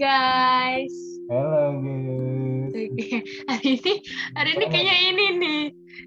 guys. Halo guys. hari ini hari ini kayaknya ini nih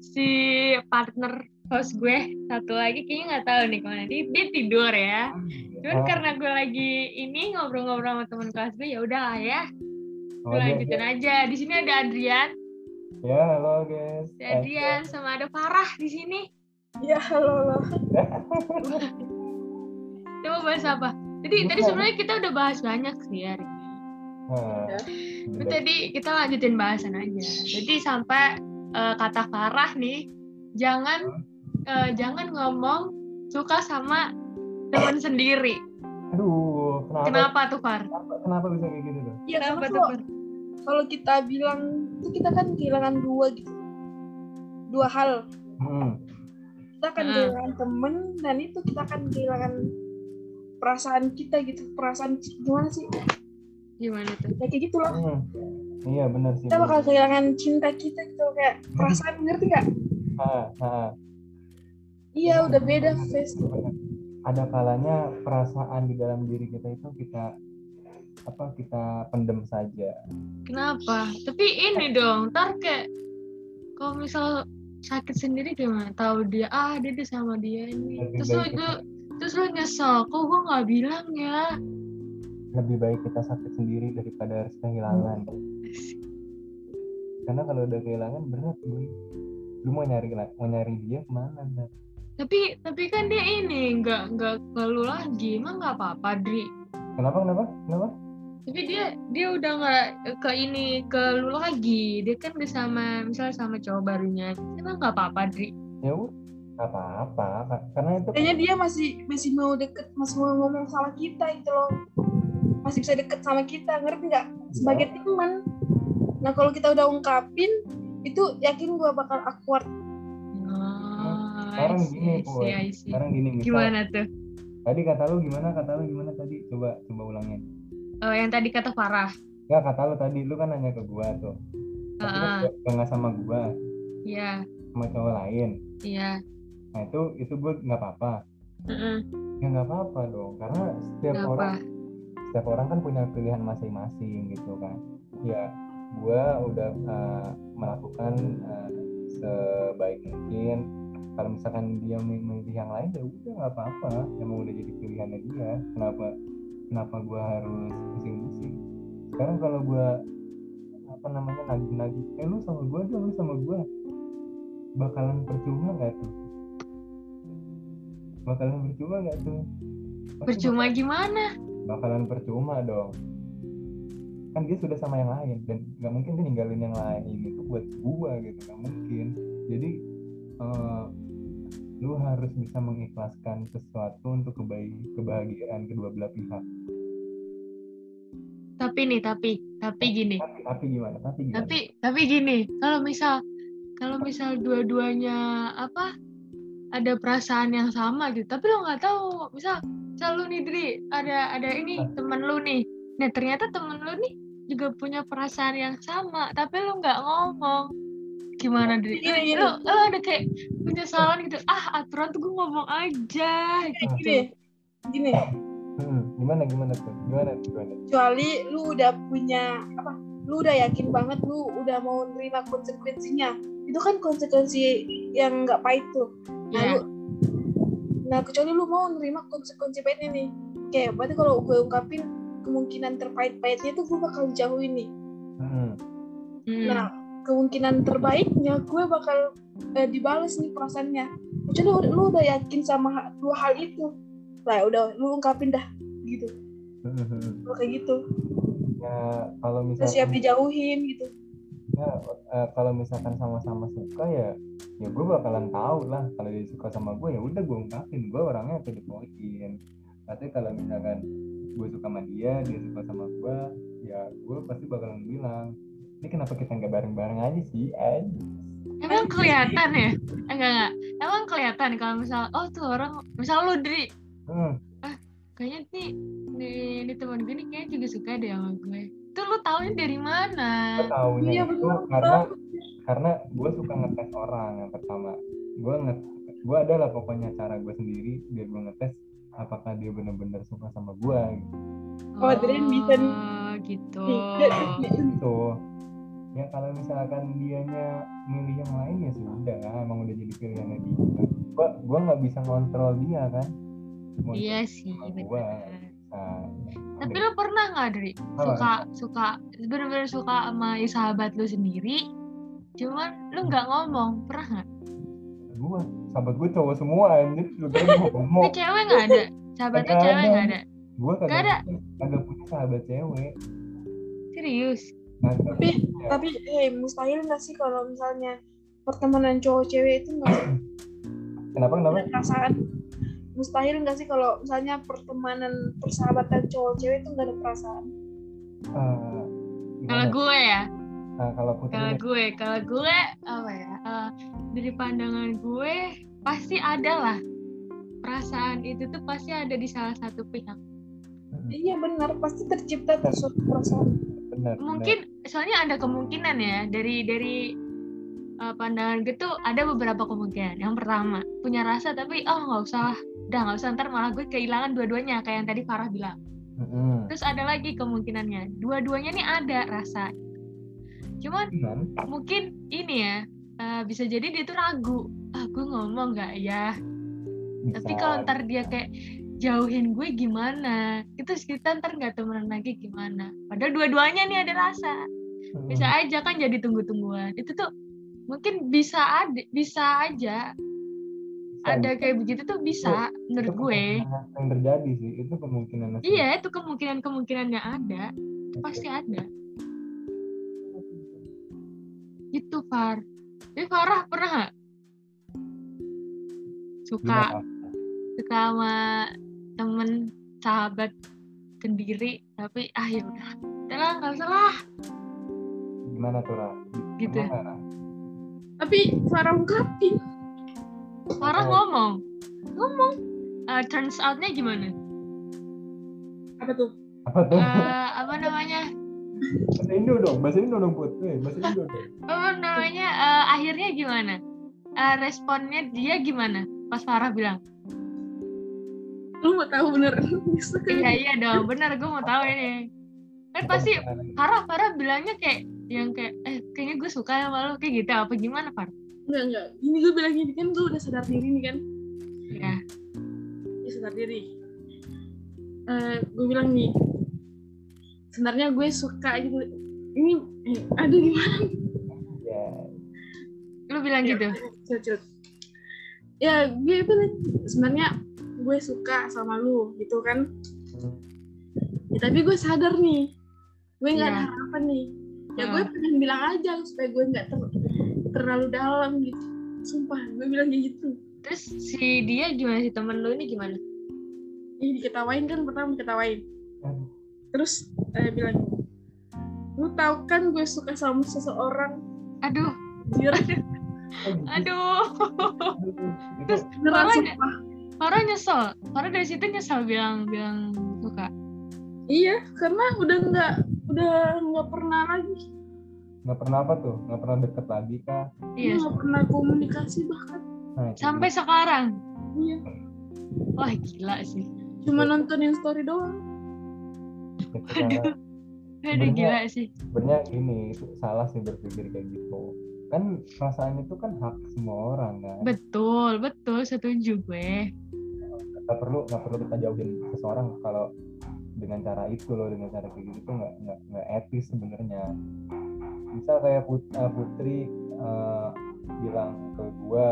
si partner host gue satu lagi kayaknya nggak tahu nih ke mana dia, dia tidur ya. Cuman Oh. karena gue lagi ini ngobrol-ngobrol sama teman kelas gue ya udah lah ya. Oh, Gue dia- lanjutin aja. Di sini ada Adrian, Ya, halo guys. ada Adrian sama ada Farah di sini. Ya, halo, mau bahas apa? Tadi tadi sebenarnya kita udah bahas banyak sih hari Nah, Tapi udah. tadi kita lanjutin bahasan aja. Jadi sampai eh, kata Farah nih, jangan eh, jangan ngomong suka sama teman sendiri. Aduh, kenapa? Kenapa tuh Far? Kenapa, kenapa bisa kayak gitu tuh? Ya, Kenapa tuh kalau, Far? kalau kita bilang itu kita kan kehilangan dua gitu. Dua hal. Hmm. Kita akan Hmm. kehilangan temen dan itu kita akan kehilangan perasaan kita gitu. Perasaan gimana sih? Gimana tuh? Ya kayak gitu lah. Hmm. Iya benar sih. Kita bakal kehilangan cinta kita gitu kayak perasaan ngerti gak? Ah. Iya, udah beda face. Ada kalanya perasaan di dalam diri kita itu kita apa kita pendem saja. Kenapa? Tapi ini dong, ntar kayak kalau misal sakit sendiri gimana? Tahu dia ah dia sama dia ini. Terus lu, terus lu nyesel, kok gua nggak bilang ya? Lebih baik kita sakit sendiri daripada harus kehilangan. Karena kalau udah kehilangan berat gue. Lu mau nyari mau nyari dia ke mana? Ntar? Tapi tapi kan dia ini nggak nggak lu lagi, emang nggak apa-apa, Dri. Kenapa? Kenapa? Kenapa? Tapi dia dia udah nggak ke ini ke lu lagi. Dia kan udah sama misalnya sama cowok barunya. Emang nggak apa-apa, Dri. Ya nggak apa-apa. Ka- Karena itu Kayaknya dia masih masih mau deket, masih mau ngomong sama kita gitu loh. Masih bisa deket sama kita, ngerti nggak? Sebagai teman. Nah kalau kita udah ungkapin, itu yakin gua bakal awkward. Oh, sekarang see, gini, Boy. Sekarang gini misal. Gimana tuh? Tadi kata lu gimana? Kata lu gimana tadi? Coba coba ulangin. Oh, yang tadi kata Farah. Ya kata lu tadi, lu kan nanya ke gua tuh. Tapi Ah, gua- nggak sama gua, iya, sama cowok lain. iya. Nah itu itu gua nggak apa-apa. Heeh. Ya nggak apa-apa dong, karena setiap Kenapa? orang setiap orang kan punya pilihan masing-masing gitu kan. Ya gua udah uh, melakukan uh, sebaik mungkin. Kalau misalkan dia memilih yang lain ya udah nggak apa-apa. Emang udah jadi pilihannya dia. Kenapa kenapa gua harus pusing-pusing? Sekarang kalau gua apa namanya nagih-nagih, eh lu sama gua dong, lu sama gua bakalan percuma nggak tuh? Bakalan percuma nggak tuh? Pasti Percuma gimana? Bakalan percuma dong kan dia sudah sama yang lain dan nggak mungkin dia ninggalin yang lain itu buat gua gitu nggak mungkin jadi eh, lu harus bisa mengikhlaskan sesuatu untuk kebaik kebahagiaan kedua belah pihak Tapi nih, tapi, tapi gini. tapi tapi gimana tapi gimana Tapi, tapi gini. Kalau misal, kalau misal dua-duanya apa? Ada perasaan yang sama gitu. Tapi lo nggak tahu. Misal, misal lu nih Dri, ada ada ini temen lu nih. Nah ternyata temen lu nih juga punya perasaan yang sama. Tapi lu nggak ngomong. Gimana Dri? Gini, gini. Lu, lu ada kayak penyesalan gitu. Ah aturan tuh gue ngomong aja. Gitu. Gini, gini. Hmm, gimana gimana tuh gimana tuh gimana kecuali lu udah punya apa lu udah yakin banget lu udah mau nerima konsekuensinya itu kan konsekuensi yang nggak pahit tuh nah Iya. lu nah kecuali lu mau nerima konsekuensi pahitnya nih. Kayak berarti kalau gue ungkapin kemungkinan terpahit-pahitnya tuh gue bakal jauhin nih. Hmm, Hmm. nah kemungkinan terbaiknya gue bakal eh, dibales nih perasaannya. Kecuali lu, lu udah yakin sama dua hal itu lah udah lu ungkapin dah gitu. Hmm, hmm, hmm. Kayak gitu. Ya kalau udah siap dijauhin gitu ya eh, kalau misalkan sama-sama suka ya ya gue bakalan tahu lah kalau dia suka sama gue ya udah gue ungkapin gue orangnya to the point tapi kalau misalkan gue suka sama dia dia suka sama gue ya gue pasti bakalan bilang ini kenapa kita nggak bareng-bareng aja sih eh Emang kelihatan ya? Enggak enggak. Emang kelihatan kalau misal oh tuh orang misal lu Dri hmm, kayaknya nih nih, nih teman gue nih kayaknya juga suka deh sama gue. Itu lu taunya dari mana? gue taunya Iya, itu bener, karena karena gue suka ngetes orang yang pertama gue nge gue adalah pokoknya cara gue sendiri biar gue ngetes apakah dia benar-benar suka sama gua gitu. Oh, Adrian bisa nih. Oh, gitu. gitu ya kalau misalkan dianya milih yang lain ya sudah emang udah jadi pilihannya dia gua gua nggak bisa ngontrol dia kan Mau Iya sih, gua. Nah, Tapi lo pernah nggak Dri suka suka bener-bener suka sama sahabat lu sendiri, cuman lu nggak ngomong, pernah nggak? gua sahabat gua cowok semua anjir lu Ke cewek nggak ada? Sahabatnya cewek nggak ada? gua kagak ada. kagak punya sahabat cewek Serius? Tapi punya. tapi hey, mustahil nggak sih kalau misalnya pertemanan cowok cewek itu nggak kenapa kenapa ada perasaan? Mustahil nggak sih kalau misalnya pertemanan persahabatan cowok cewek itu nggak ada perasaan? Eh, Kalau gue ya, Nah, kalau gue, kalau gue apa ya? eh, dari pandangan gue pasti ada lah perasaan itu tuh pasti ada di salah satu pihak. Mm, Iya benar, pasti tercipta tuh suatu perasaan. benar Mungkin soalnya ada kemungkinan ya dari dari eh, pandangan gue tuh ada beberapa kemungkinan. Yang pertama punya rasa tapi oh nggak usah lah, udah nggak usah ntar malah gue kehilangan dua-duanya kayak yang tadi Farah bilang. Mm-mm. Terus ada lagi kemungkinannya. Dua-duanya nih ada rasa. Cuman Cuman, mungkin ini ya eh, bisa jadi dia tuh ragu. Ah gue ngomong nggak ya? Bisa. tapi kalau ntar dia kayak jauhin gue gimana? Itu kita ntar nggak temenan lagi gimana? Padahal dua-duanya nih ada rasa. Bisa aja kan jadi tunggu-tungguan. Itu tuh mungkin bisa ada bisa aja ada kayak begitu tuh bisa Itu menurut gue kemungkinan yang terjadi sih itu kemungkinan iya itu kemungkinan kemungkinannya ada itu pasti ada itu Far tapi Farah pernah nggak suka Gimana? suka sama temen sahabat sendiri tapi ah ya udah udah nggak usah lah gimana tuh Ra? Gitu. Ra? Tapi Farah ungkapin. Farah Oh. ngomong. Ngomong. Eh, turns outnya gimana? Apa tuh? apa tuh? Eh, apa namanya? Bahasa Indo dong bahasa Indo dong put. Eh, bahasa Indo dong. Apa namanya? Eh, akhirnya gimana? Eh, responnya dia gimana? Pas Farah bilang. Lu mau tahu bener? iya iya dong. Benar gue mau tahu ini. Kan pasti Farah Farah bilangnya kayak yang kayak eh kayaknya gue suka sama lo kayak gitu. Apa gimana Farah Enggak, enggak. Ini gue bilang gini kan gue udah sadar diri nih kan. ya Ya sadar diri. Eh, gue bilang nih, sebenarnya gue suka gitu. Ini, eh, aduh gimana? ya lu bilang gitu Cut, cut. Ya gue itu nih, sebenarnya gue suka sama lu gitu kan. Hmm. Ya, tapi gue sadar nih, gue nggak Iya. ada harapan nih. Ya Hmm. gue pengen bilang aja supaya gue nggak ter- terlalu dalam gitu. Sumpah, gue bilang kayak gitu. terus si dia gimana si temen lu ini gimana Ini diketawain kan pertama diketawain. Terus eh, bilang, lu tahu kan gue suka sama seseorang. aduh gitu. aduh Terus itu beneran Parah, sumpah. Farah nyesel Farah dari situ nyesel bilang bilang suka Iya, karena udah nggak udah nggak pernah lagi. Nggak pernah apa tuh? Nggak pernah deket lagi kah? Iya. Nggak pernah komunikasi bahkan. nah, sampai dia. sekarang? Iya, wah gila sih. Cuma nontonin story doang. Aduh. Sebenarnya- gila sih. sebenarnya ini itu salah sih berpikir kayak gitu. Kan perasaan itu kan hak semua orang kan? Betul betul. Setuju gue. Nggak perlu nggak perlu kita jauhin seseorang kalau dengan cara itu loh dengan cara kayak gitu tuh nggak nggak etis sebenarnya bisa kayak Put- eh, Putri eh, bilang ke gua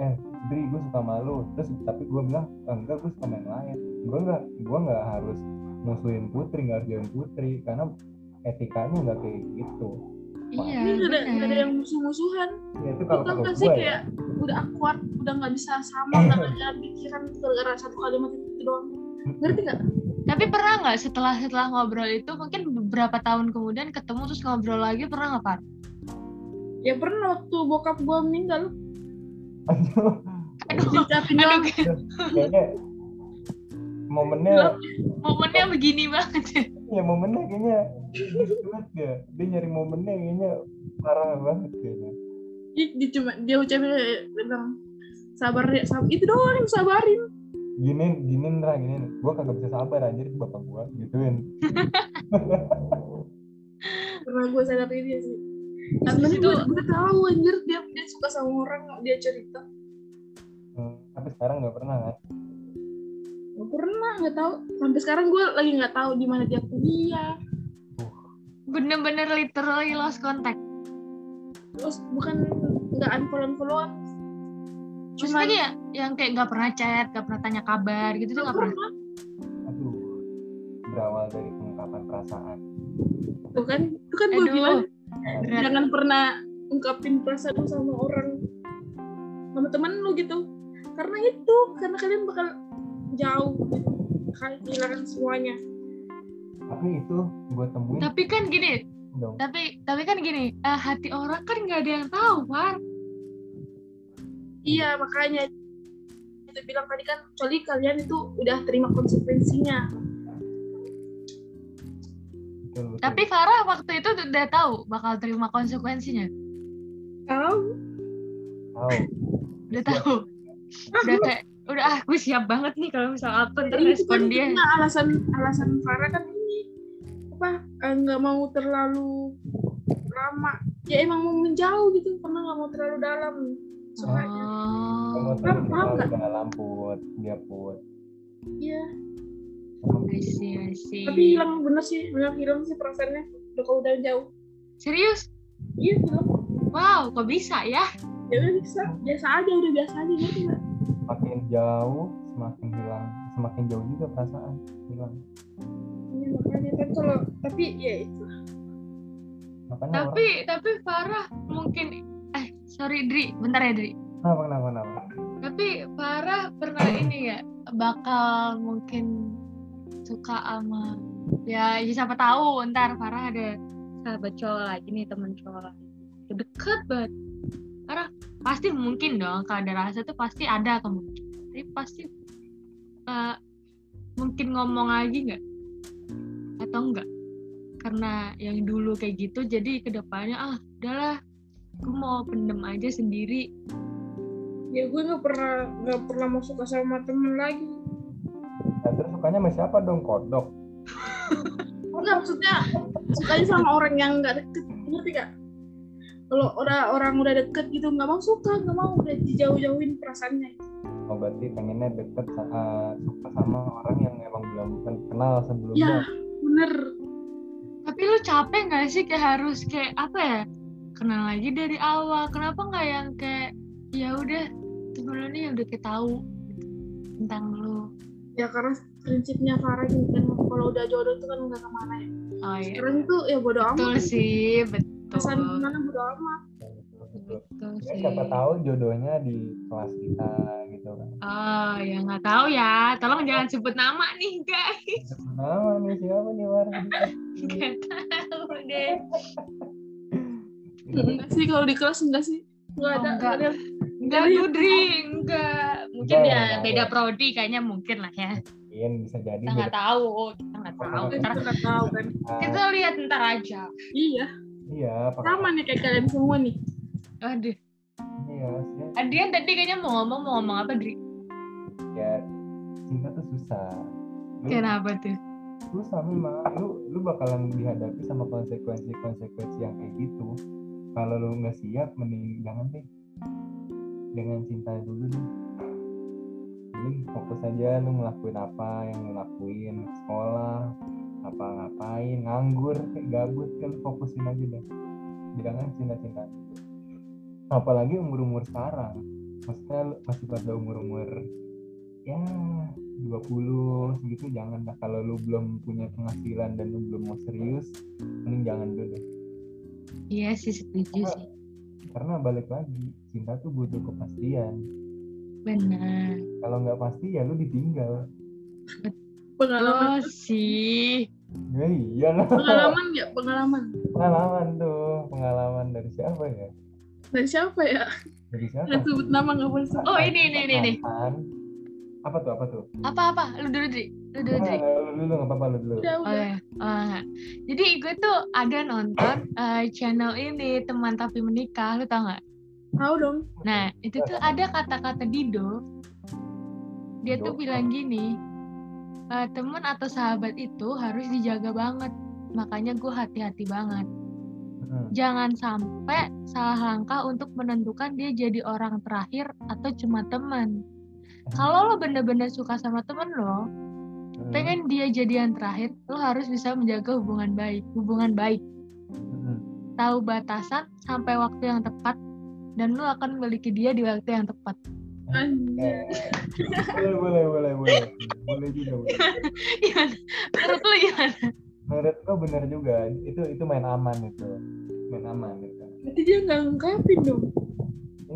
eh Dri gue suka malu terus tapi gue bilang "Eh, enggak gue suka main lain. Gue nggak gue nggak harus musuhin Putri nggak harus jauhin Putri karena etikanya nggak kayak gitu. Iya Ini nggak ada, ada yang musuh-musuhan. ya itu kalau gak sih gue ya. kayak udah akuat, udah nggak bisa sama, udah nggak ada pikiran gara-gara satu kalimat itu doang. Ngerti nggak? Tapi pernah nggak setelah setelah ngobrol itu mungkin beberapa tahun kemudian ketemu terus ngobrol lagi pernah nggak Far? Ya pernah waktu bokap gua meninggal, aduh aduh aduh doang. kayaknya momennya momennya begini banget ya ya momennya kayaknya gitu banget dia dia nyari momennya kayaknya parah banget kayaknya dia cuma dia ucapin dia bilang sabar ya, sabar. Itu doang yang sabarin. Gini gini Ra gini gue kagak bisa sabar anjir itu bapak gue gituin Pernah gue sadar ini sih. Karena Itu- gue, gue tahu anjir dia dia suka sama orang dia cerita. Hmm, tapi sekarang nggak pernah kan Gak pernah nggak tahu. Sampai sekarang gue lagi nggak tahu di mana dia kuliah. bener-bener literally lost contact Terus bukan nggak unfollow unfollowan. Maksudnya kayak yang kayak nggak pernah chat, nggak pernah tanya kabar gitu tuh nggak pernah. aduh berawal dari pengungkapan perasaan Tuh kan, itu kan gue bilang berat. jangan pernah ungkapin perasaan sama orang sama teman lu gitu. Karena itu, karena kalian bakal jauh gitu. Kalian kehilangan semuanya. tapi itu gue temuin Tapi kan gini, dong tapi tapi kan gini, eh, hati orang kan nggak ada yang tahu, War. Iya, makanya itu bilang tadi kan kecuali kalian itu udah terima konsekuensinya. betul, betul. Tapi Farah waktu itu udah tahu bakal terima konsekuensinya. Tahu? tahu Udah tahu. Udah kayak udah ah gue siap banget nih kalau misal apa ntar kan respon dia. karena alasan alasan Farah kan ini apa eh, nggak mau terlalu lama. Ya emang mau menjauh gitu karena nggak mau terlalu dalam. Kamu Oh, tuh Paham, nggak? dalam put dia put Iya. I see, I see. Tapi hilang bener sih, bener hilang sih perasaannya. Udah kalau udah jauh. Serius? Iya hilang. Wow, kok bisa ya? Ya udah bisa, biasa aja, udah biasa aja gitu semakin jauh semakin hilang semakin jauh juga perasaan hilang Iya makanya kan kalau tapi ya itu. makanya Tapi tapi Farah mungkin sorry Dri, bentar ya Dri. kenapa kenapa kenapa? Tapi Farah pernah ini ya bakal mungkin suka sama ya, ya siapa tahu. Ntar Farah ada sahabat cowok lagi nih temen cowok lagi. Deket banget. Farah pasti mungkin dong kalau ada rasa tuh pasti ada kemungkinan. Tapi pasti eh, mungkin ngomong lagi nggak? Atau enggak karena yang dulu kayak gitu jadi ke depannya ah udahlah gue mau pendem aja sendiri Ya gue nggak pernah nggak pernah mau suka sama temen lagi. nah, terus sukanya sama siapa dong kodok Enggak maksudnya sukanya sama orang yang nggak deket, ngerti gak? Kalau udah orang udah deket gitu nggak mau suka, nggak mau udah dijauh-jauhin perasaannya. oh berarti pengennya deket eh, suka sama orang yang emang belum ken- kenal Ya, sebelumnya bener. Tapi lu capek gak sih kayak harus kayak apa ya? Kenal lagi dari awal. Kenapa nggak yang kayak ya udah temen lu nih udah kita tahu tentang lu. Ya karena prinsipnya Farah gitu kan kalau udah jodoh tuh kan nggak ke mana ya. Oh iya. Sekarang itu ya bodo Betul amat. sih, betul. Perasaan ke mana bodo amat. Betul, betul. Betul Ya, sih. siapa tahu jodohnya di kelas kita gitu kan Oh ya nggak tahu ya. Tolong jangan sebut nama nih guys. nama nih siapa nih War Nggak tahu deh. Enggak sih kalau di kelas enggak sih. Enggak ada. enggak. ada. Enggak Jadi- Dudri, enggak. Mungkin Enggak, ya enggak, beda enggak. prodi kayaknya mungkin lah ya. Mungkin bisa jadi Kita nggak tahu, kita nggak tahu. Kita Ntar nggak tahu kan. kita lihat ntar aja. Iya, iya sama nih kayak kalian semua nih. Aduh, iya sih Adrian tadi kayaknya mau ngomong mau ngomong apa Dri? ya cinta tuh susah Lu- Kenapa tuh? susah memang lu lu bakalan dihadapi sama konsekuensi konsekuensi yang kayak gitu kalau lu nggak siap mending jangan deh. Dengan cinta dulu deh. Mending fokus aja lu ngelakuin apa yang lu lakuin. Sekolah apa ngapain nganggur kayak gabut kan fokusin aja deh. Jangan cinta-cinta. Apalagi umur-umur sekarang. Maksudnya masih pada umur-umur ya 20 segitu jangan dah kalau lu belum punya penghasilan dan lu belum mau serius mending jangan dulu deh Iya sih setuju sih. karena balik lagi cinta tuh butuh kepastian Benar. kalau nggak pasti ya lu ditinggal Pengalaman, Oh sih. ya iya lah pengalaman ya, pengalaman. pengalaman tuh pengalaman dari siapa ya Dari siapa ya? dari siapa Nggak sebut nama nggak boleh sebut. Oh ini ini ini. Mantan. apa tuh apa tuh Apa apa? Lu dulu Dri. Lu dulu Ah, Dri. lu dulu nggak apa-apa lu dulu Udah, Oh udah. ya. Oh, jadi gue tuh ada nonton eh, channel ini teman tapi menikah, lu tau nggak? Tahu dong. Nah itu tuh ada kata-kata Dido dia tuh bilang gini "Eh, teman atau sahabat itu harus dijaga banget makanya gue hati-hati banget Mm-mm. jangan sampai salah langkah untuk menentukan dia jadi orang terakhir atau cuma teman kalau lo bener-bener suka sama temen lo Mm-mm. pengen dia jadi yang terakhir lo harus bisa menjaga hubungan baik hubungan baik Mm-mm. tahu batasan sampai waktu yang tepat dan lo akan memiliki dia di waktu yang tepat Anjir. Eh, boleh boleh boleh boleh boleh juga boleh. gimana menurut lo gimana menurut gua bener juga itu itu main aman itu main aman gitu Berarti dia nggak ngungkapin dong.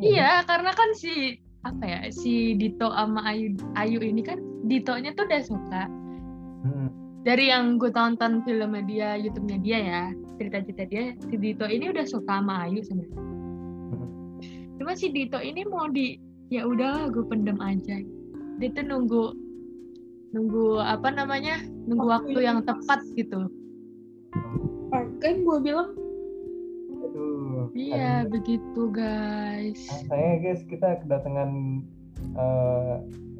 Iya, karena kan si apa ya si Dito sama Ayu Ayu ini kan Ditonya tuh udah suka Mm-mm. dari yang gue tonton filmnya dia YouTube-nya dia ya cerita-cerita dia si Dito ini udah suka sama Ayu sebenarnya Mm-mm. cuma si Dito ini mau di ya udahlah gue pendem aja dia tuh nunggu nunggu apa namanya nunggu Waktu waktu yang tepat gitu Kan gue bilang Aduh, iya aduh. begitu guys Ah, Sayangnya guys kita kedatangan eh,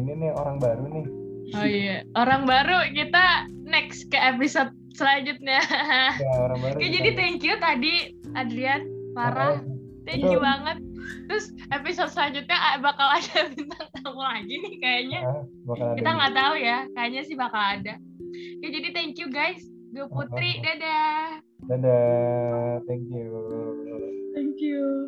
ini nih orang baru nih. oh iya orang baru kita next ke episode selanjutnya Ya orang baru. Oke, jadi thank you tadi Adrian, Farah, thank you banget. Terus episode selanjutnya ah, bakal ada bintang tamu lagi nih kayaknya. Ah, bakal ada Kita nggak tahu ya, kayaknya sih bakal ada. Oke, jadi thank you guys. Gue Putri, dadah. Dadah, thank you. thank you.